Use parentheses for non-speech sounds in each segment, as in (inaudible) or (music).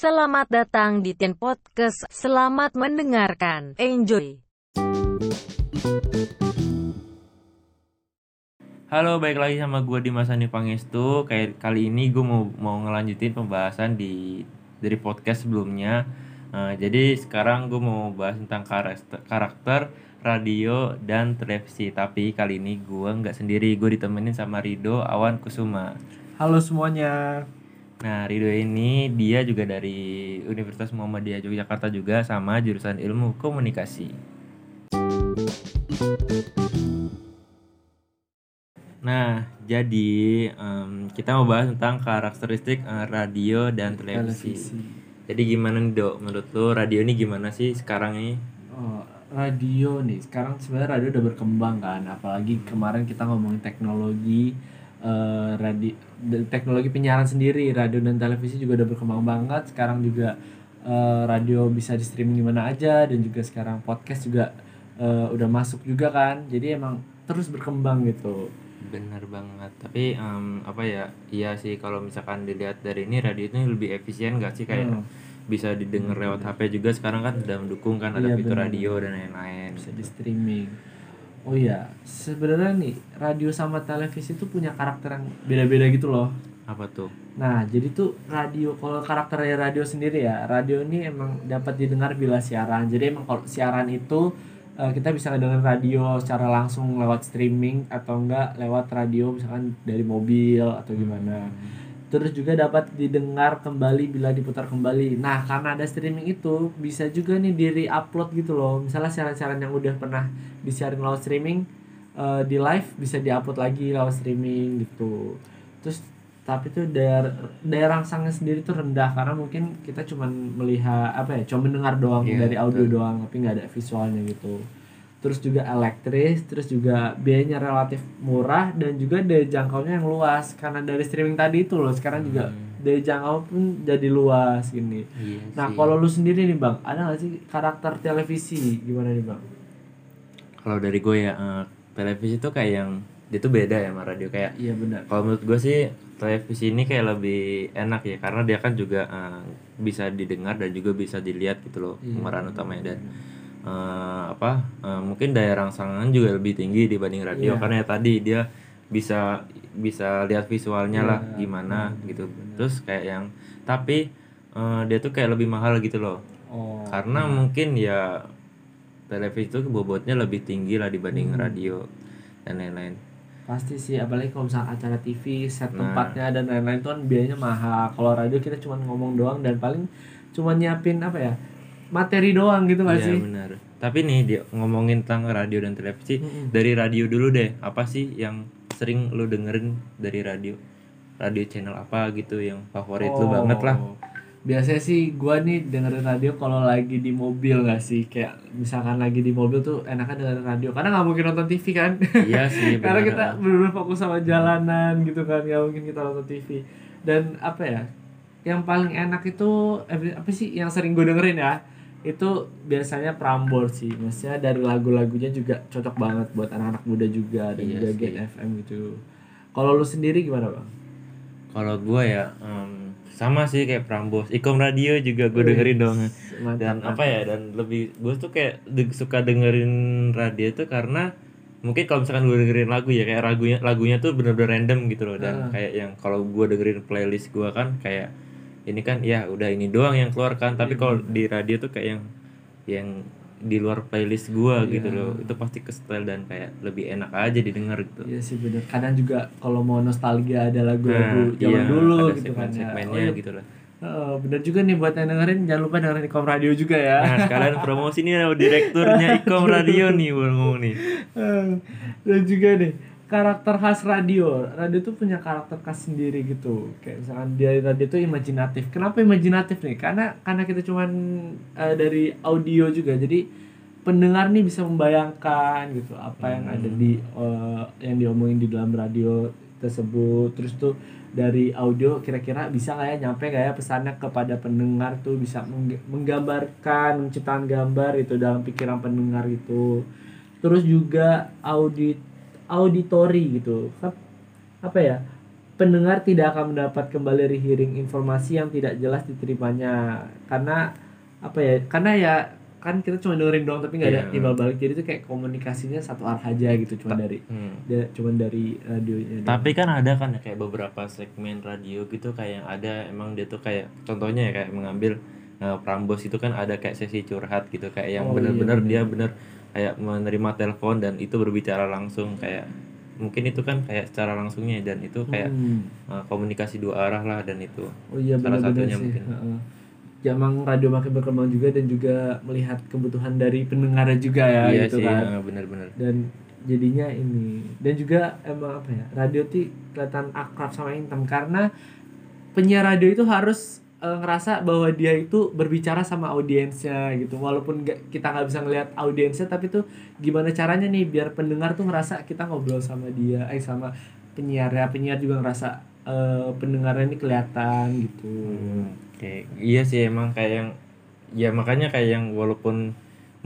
Selamat datang di Tien Podcast. Selamat mendengarkan. Enjoy. Halo, balik lagi sama gue Dimas Andi Pangestu. Kayak kali ini gue mau mau ngelanjutin pembahasan di dari podcast sebelumnya. Eh, jadi sekarang gue mau bahas tentang karakter, karakter radio dan televisi. Tapi kali ini gue nggak sendiri. Gue ditemenin sama Rido Awan Kusuma. Halo semuanya. Nah, Rido ini dia juga dari Universitas Muhammadiyah Yogyakarta juga sama jurusan Ilmu Komunikasi. Nah, jadi em, kita mau bahas tentang karakteristik eh, radio dan televisi. Jadi gimana nih dok, menurut lo radio ini gimana sih sekarang ini? Oh, radio nih. Sekarang sebenarnya radio udah berkembang kan. Apalagi kemarin kita ngomongin teknologi eh radio teknologi penyiaran sendiri, radio dan televisi juga udah berkembang banget. Sekarang juga eh, radio bisa di streaming di mana aja dan juga sekarang podcast juga eh, udah masuk juga kan. Jadi emang terus berkembang gitu. Bener banget. Tapi em, apa ya? Iya sih kalau misalkan dilihat dari ini radio ini lebih efisien gak sih kayak Hmm. bisa didengar lewat HP juga sekarang kan udah mendukung kan ada Iya, fitur bener. radio dan lain-lain. bisa di streaming. Oh iya, sebenarnya nih radio sama televisi tuh punya karakter yang beda-beda gitu loh. Apa tuh? Nah, jadi tuh radio kalau karakternya radio sendiri ya, radio ini emang dapat didengar bila siaran. Jadi emang kalau siaran itu eh, kita bisa ngedengar radio secara langsung lewat streaming atau enggak lewat radio misalkan dari mobil atau gimana. Terus juga dapat didengar kembali bila diputar kembali. Nah, karena ada streaming itu bisa juga nih di re-upload gitu loh. Misalnya siaran-siaran yang udah pernah disiarin lewat streaming eh, di live bisa diupload lagi lewat streaming gitu. Terus tapi tuh daya daya rangsangnya sendiri tuh rendah karena mungkin kita cuman melihat apa ya, cuma mendengar doang Iya, dari audio betul. doang tapi nggak ada visualnya gitu. Terus juga elektris, terus juga biayanya relatif murah dan juga daya jangkaunya yang luas karena dari streaming tadi itu loh sekarang juga Hmm. daya jangkau pun jadi luas gini. Iya Nah kalau lu sendiri nih bang, ada gak sih karakter televisi gimana nih bang? kalau dari gue ya eh, televisi tuh kayak yang dia tuh beda ya sama radio kayak Iya benar. kalau menurut gue sih televisi ini kayak lebih enak ya karena dia kan juga eh, bisa didengar dan juga bisa dilihat gitu loh Iya. pemeran utamanya dan eh, apa eh, mungkin daya rangsangan juga lebih tinggi dibanding radio Iya. karena ya tadi dia bisa bisa lihat visualnya lah Iya, gimana benar, gitu benar. terus kayak yang tapi eh, dia tuh kayak lebih mahal gitu loh Oh. karena mungkin ya televisi itu bobotnya lebih tinggi lah dibanding Hmm. radio dan lain-lain Pasti sih, apalagi kalau misalnya acara TV, set Nah. tempatnya dan lain-lain itu kan biayanya mahal. Kalau radio kita cuma ngomong doang dan paling cuma nyiapin apa ya materi doang gitu gak Iya sih? benar. Tapi nih dia ngomongin tentang radio dan televisi Mm-mm. dari radio dulu deh. Apa sih yang sering lu dengerin dari radio? Radio channel apa gitu yang favorit lu banget lah. Oh. Biasanya sih gua nih dengerin radio kalau lagi di mobil gak sih? Kayak misalkan lagi di mobil tuh enakan dengerin radio karena nggak mungkin nonton TV kan? Iya sih (laughs) karena kita benar-benar fokus sama jalanan gitu kan nggak mungkin kita nonton TV dan apa ya yang paling enak itu eh, apa sih yang sering gue dengerin ya itu biasanya Prambors sih maksudnya dari lagu-lagunya juga cocok banget buat anak-anak muda juga dan Iya juga. Gen FM gitu kalau lu sendiri gimana bang? Kalau gua ya em, sama sih kayak Prambos. Ikom radio juga gue dengerin dong. Mantap, Dan apa ya dan lebih gue tuh kayak de- suka dengerin radio tuh karena mungkin kalau misalkan gue dengerin lagu ya kayak lagunya lagunya tuh bener-bener random gitu loh dan Ah. kayak yang kalau gue dengerin playlist gue kan kayak ini kan ya udah ini doang yang keluar kan tapi kalau di radio tuh kayak yang yang di luar playlist gue gitu Iya. loh itu pasti ke style dan kayak lebih enak aja didengar gitu Iya sih bener. Kadang juga kalau mau nostalgia ada lagu-lagu Nah, zaman iya, dulu ada gitu kan ya. segmen-segmennya Oh, iya. gitu lah Heeh, bener juga nih buat yang dengerin jangan lupa dengerin Ikom Radio juga ya. Nah sekalian promosi nih direkturnya Ikom Radio nih ngomong nih (laughs) Dan juga nih karakter khas radio. Radio tuh punya karakter khas sendiri gitu. Kayak misalkan dia radio tuh imajinatif. Kenapa imajinatif nih? Karena karena kita cuman eh, dari audio juga. Jadi pendengar nih bisa membayangkan gitu apa yang ada di eh, yang diomongin di dalam radio tersebut. Terus tuh dari audio kira-kira bisa nggak ya nyampe nggak ya pesannya kepada pendengar tuh bisa mengg- menggambarkan menciptakan gambar itu dalam pikiran pendengar itu terus juga audit auditori gitu Ap- apa ya pendengar tidak akan mendapat kembali rehearing informasi yang tidak jelas diterimanya karena apa ya karena ya kan kita cuma dengerin doang tapi nggak ada Iya. timbal balik jadi itu kayak komunikasinya satu arah aja gitu cuma dari Hmm. da- cuma dari radionya. Tapi kan ada kan ya kayak beberapa segmen radio gitu kayak yang ada emang dia tuh kayak contohnya ya kayak mengambil eh, Prambos itu kan ada kayak sesi curhat gitu kayak yang Oh, bener-bener iya, dia bener kayak menerima telepon dan itu berbicara langsung kayak mungkin itu kan kayak secara langsungnya dan itu kayak Hmm. eh, komunikasi dua arah lah dan itu Oh iya Salah benar-benar satunya sih. mungkin. Ya, emang radio makin berkembang juga dan juga melihat kebutuhan dari pendengarnya juga ya iya gitu sih kan. eh, bener-bener Dan jadinya ini dan juga emang apa ya radio tuh kelihatan akrab sama Intan karena penyiar radio itu harus eh, ngerasa bahwa dia itu berbicara sama audiensnya gitu. Walaupun nggak kita nggak bisa ngelihat audiensnya tapi tuh gimana caranya nih biar pendengar tuh ngerasa kita ngobrol sama dia eh sama penyiar ya. Penyiar juga ngerasa eh, pendengarnya ini kelihatan gitu. Hmm, kayak iya sih emang kayak yang ya makanya kayak yang walaupun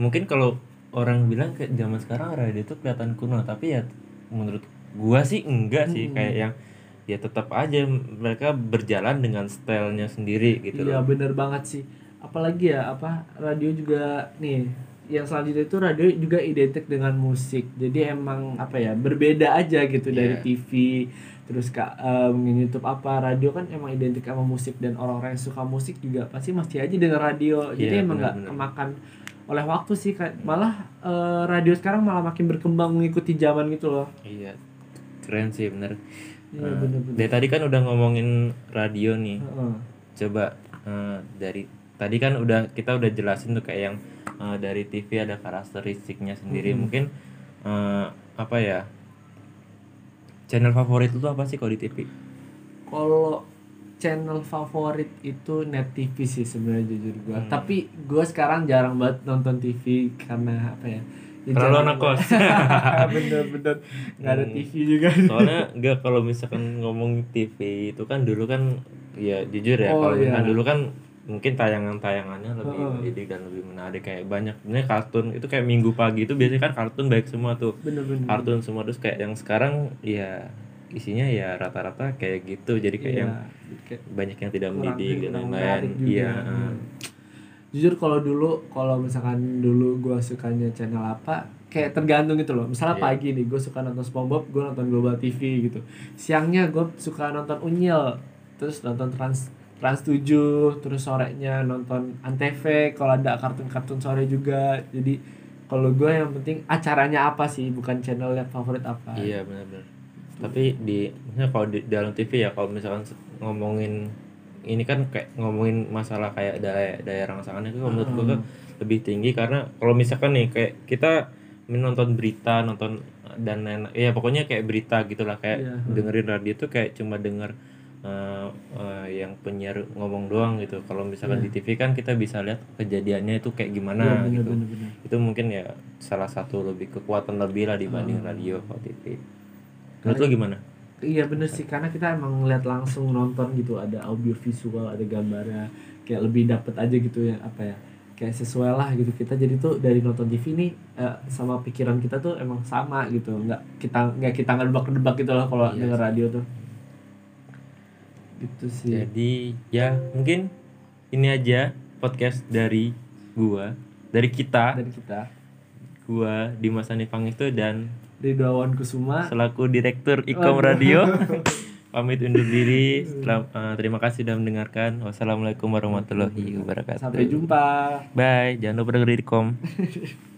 mungkin kalau orang bilang kayak zaman sekarang radio itu kelihatan kuno tapi ya menurut gua sih enggak sih. Hmm. kayak yang ya tetap aja mereka berjalan dengan stylenya sendiri gitu iya loh. bener banget sih apalagi ya apa radio juga nih yang selanjutnya itu radio juga identik dengan musik jadi emang apa ya berbeda aja gitu dari Iya. TV terus kak mungkin YouTube apa radio kan emang identik sama musik dan orang-orang yang suka musik juga pasti masih aja denger radio jadi Iya, emang nggak kemakan oleh waktu sih Kak. malah eh, radio sekarang malah makin berkembang mengikuti zaman gitu loh iya keren sih bener iya bener-bener dari tadi kan udah ngomongin radio nih Heeh. coba eh, dari tadi kan udah kita udah jelasin tuh kayak yang eh, dari TV ada karakteristiknya sendiri Mhm. mungkin eh, apa ya channel favorit itu apa sih kalau di TV kalau channel favorit itu net TV sih sebenarnya jujur gua Hmm. tapi gua sekarang jarang banget nonton TV karena apa Ya, terlalu anak kos. (laughs) Bener-bener nggak ada Hmm. TV juga. Soalnya enggak kalau misalkan ngomong TV itu kan dulu kan ya jujur ya Oh, kalau iya. dulu kan mungkin tayangan-tayangannya lebih Heeh. mendidik dan lebih menarik. Kayak banyak sebenarnya kartun itu kayak minggu pagi itu biasanya kan kartun baik semua tuh. Bener-bener kartun semua terus kayak yang sekarang ya isinya ya rata-rata kayak gitu. Jadi kayak Iya, yang kayak banyak yang tidak mendidik dan lain-lain. iya Hmm. Jujur kalau dulu kalau misalkan dulu gua sukanya channel apa kayak tergantung gitu loh. Misalnya Iya. pagi nih gue suka nonton SpongeBob gue nonton Global TV gitu. Siangnya gue suka nonton Unyil terus nonton Trans Trans 7 terus sorenya nonton Antv kalau ada kartun-kartun sore juga. Jadi kalau gue yang penting acaranya apa sih bukan channel yang favorit apa. Iya benar-benar. Tapi di misalnya kalau di dalam TV ya kalau misalkan ngomongin ini kan kayak ngomongin masalah kayak daya daya rangsangan itu menurut Hmm. tuh lebih tinggi karena kalau misalkan nih kayak kita menonton berita nonton dan lain ya pokoknya kayak berita gitulah kayak Iya. dengerin radio tuh kayak cuma denger eh, eh, yang penyiar ngomong doang gitu kalau misalkan Iya. di TV kan kita bisa lihat kejadiannya itu kayak Iya, gimana gitu bener-bener. itu mungkin ya salah satu lebih kekuatan lebih lah dibanding Hmm. radio atau TV menurut lo gimana Iya bener sih. Karena kita emang ngeliat langsung nonton gitu ada audio visual ada gambarnya. Kayak lebih dapet aja gitu ya apa ya kayak sesuai lah gitu. Kita jadi tuh dari nonton TV nih eh, sama pikiran kita tuh emang sama gitu. Nggak kita nggak kita ngedebak-ngedebak gitu loh kalau Iya denger radio tuh. Gitu sih. Jadi ya mungkin ini aja podcast dari gua dari kita. Dari kita gua Dimas Anifang itu dan Ridwan Kusuma. selaku direktur Ikom. Radio. (laughs) Pamit undur diri. Selam- eh, terima kasih sudah mendengarkan. Wassalamualaikum warahmatullahi wabarakatuh. Sampai jumpa. Bye. Jangan lupa dengerin Ikom (laughs)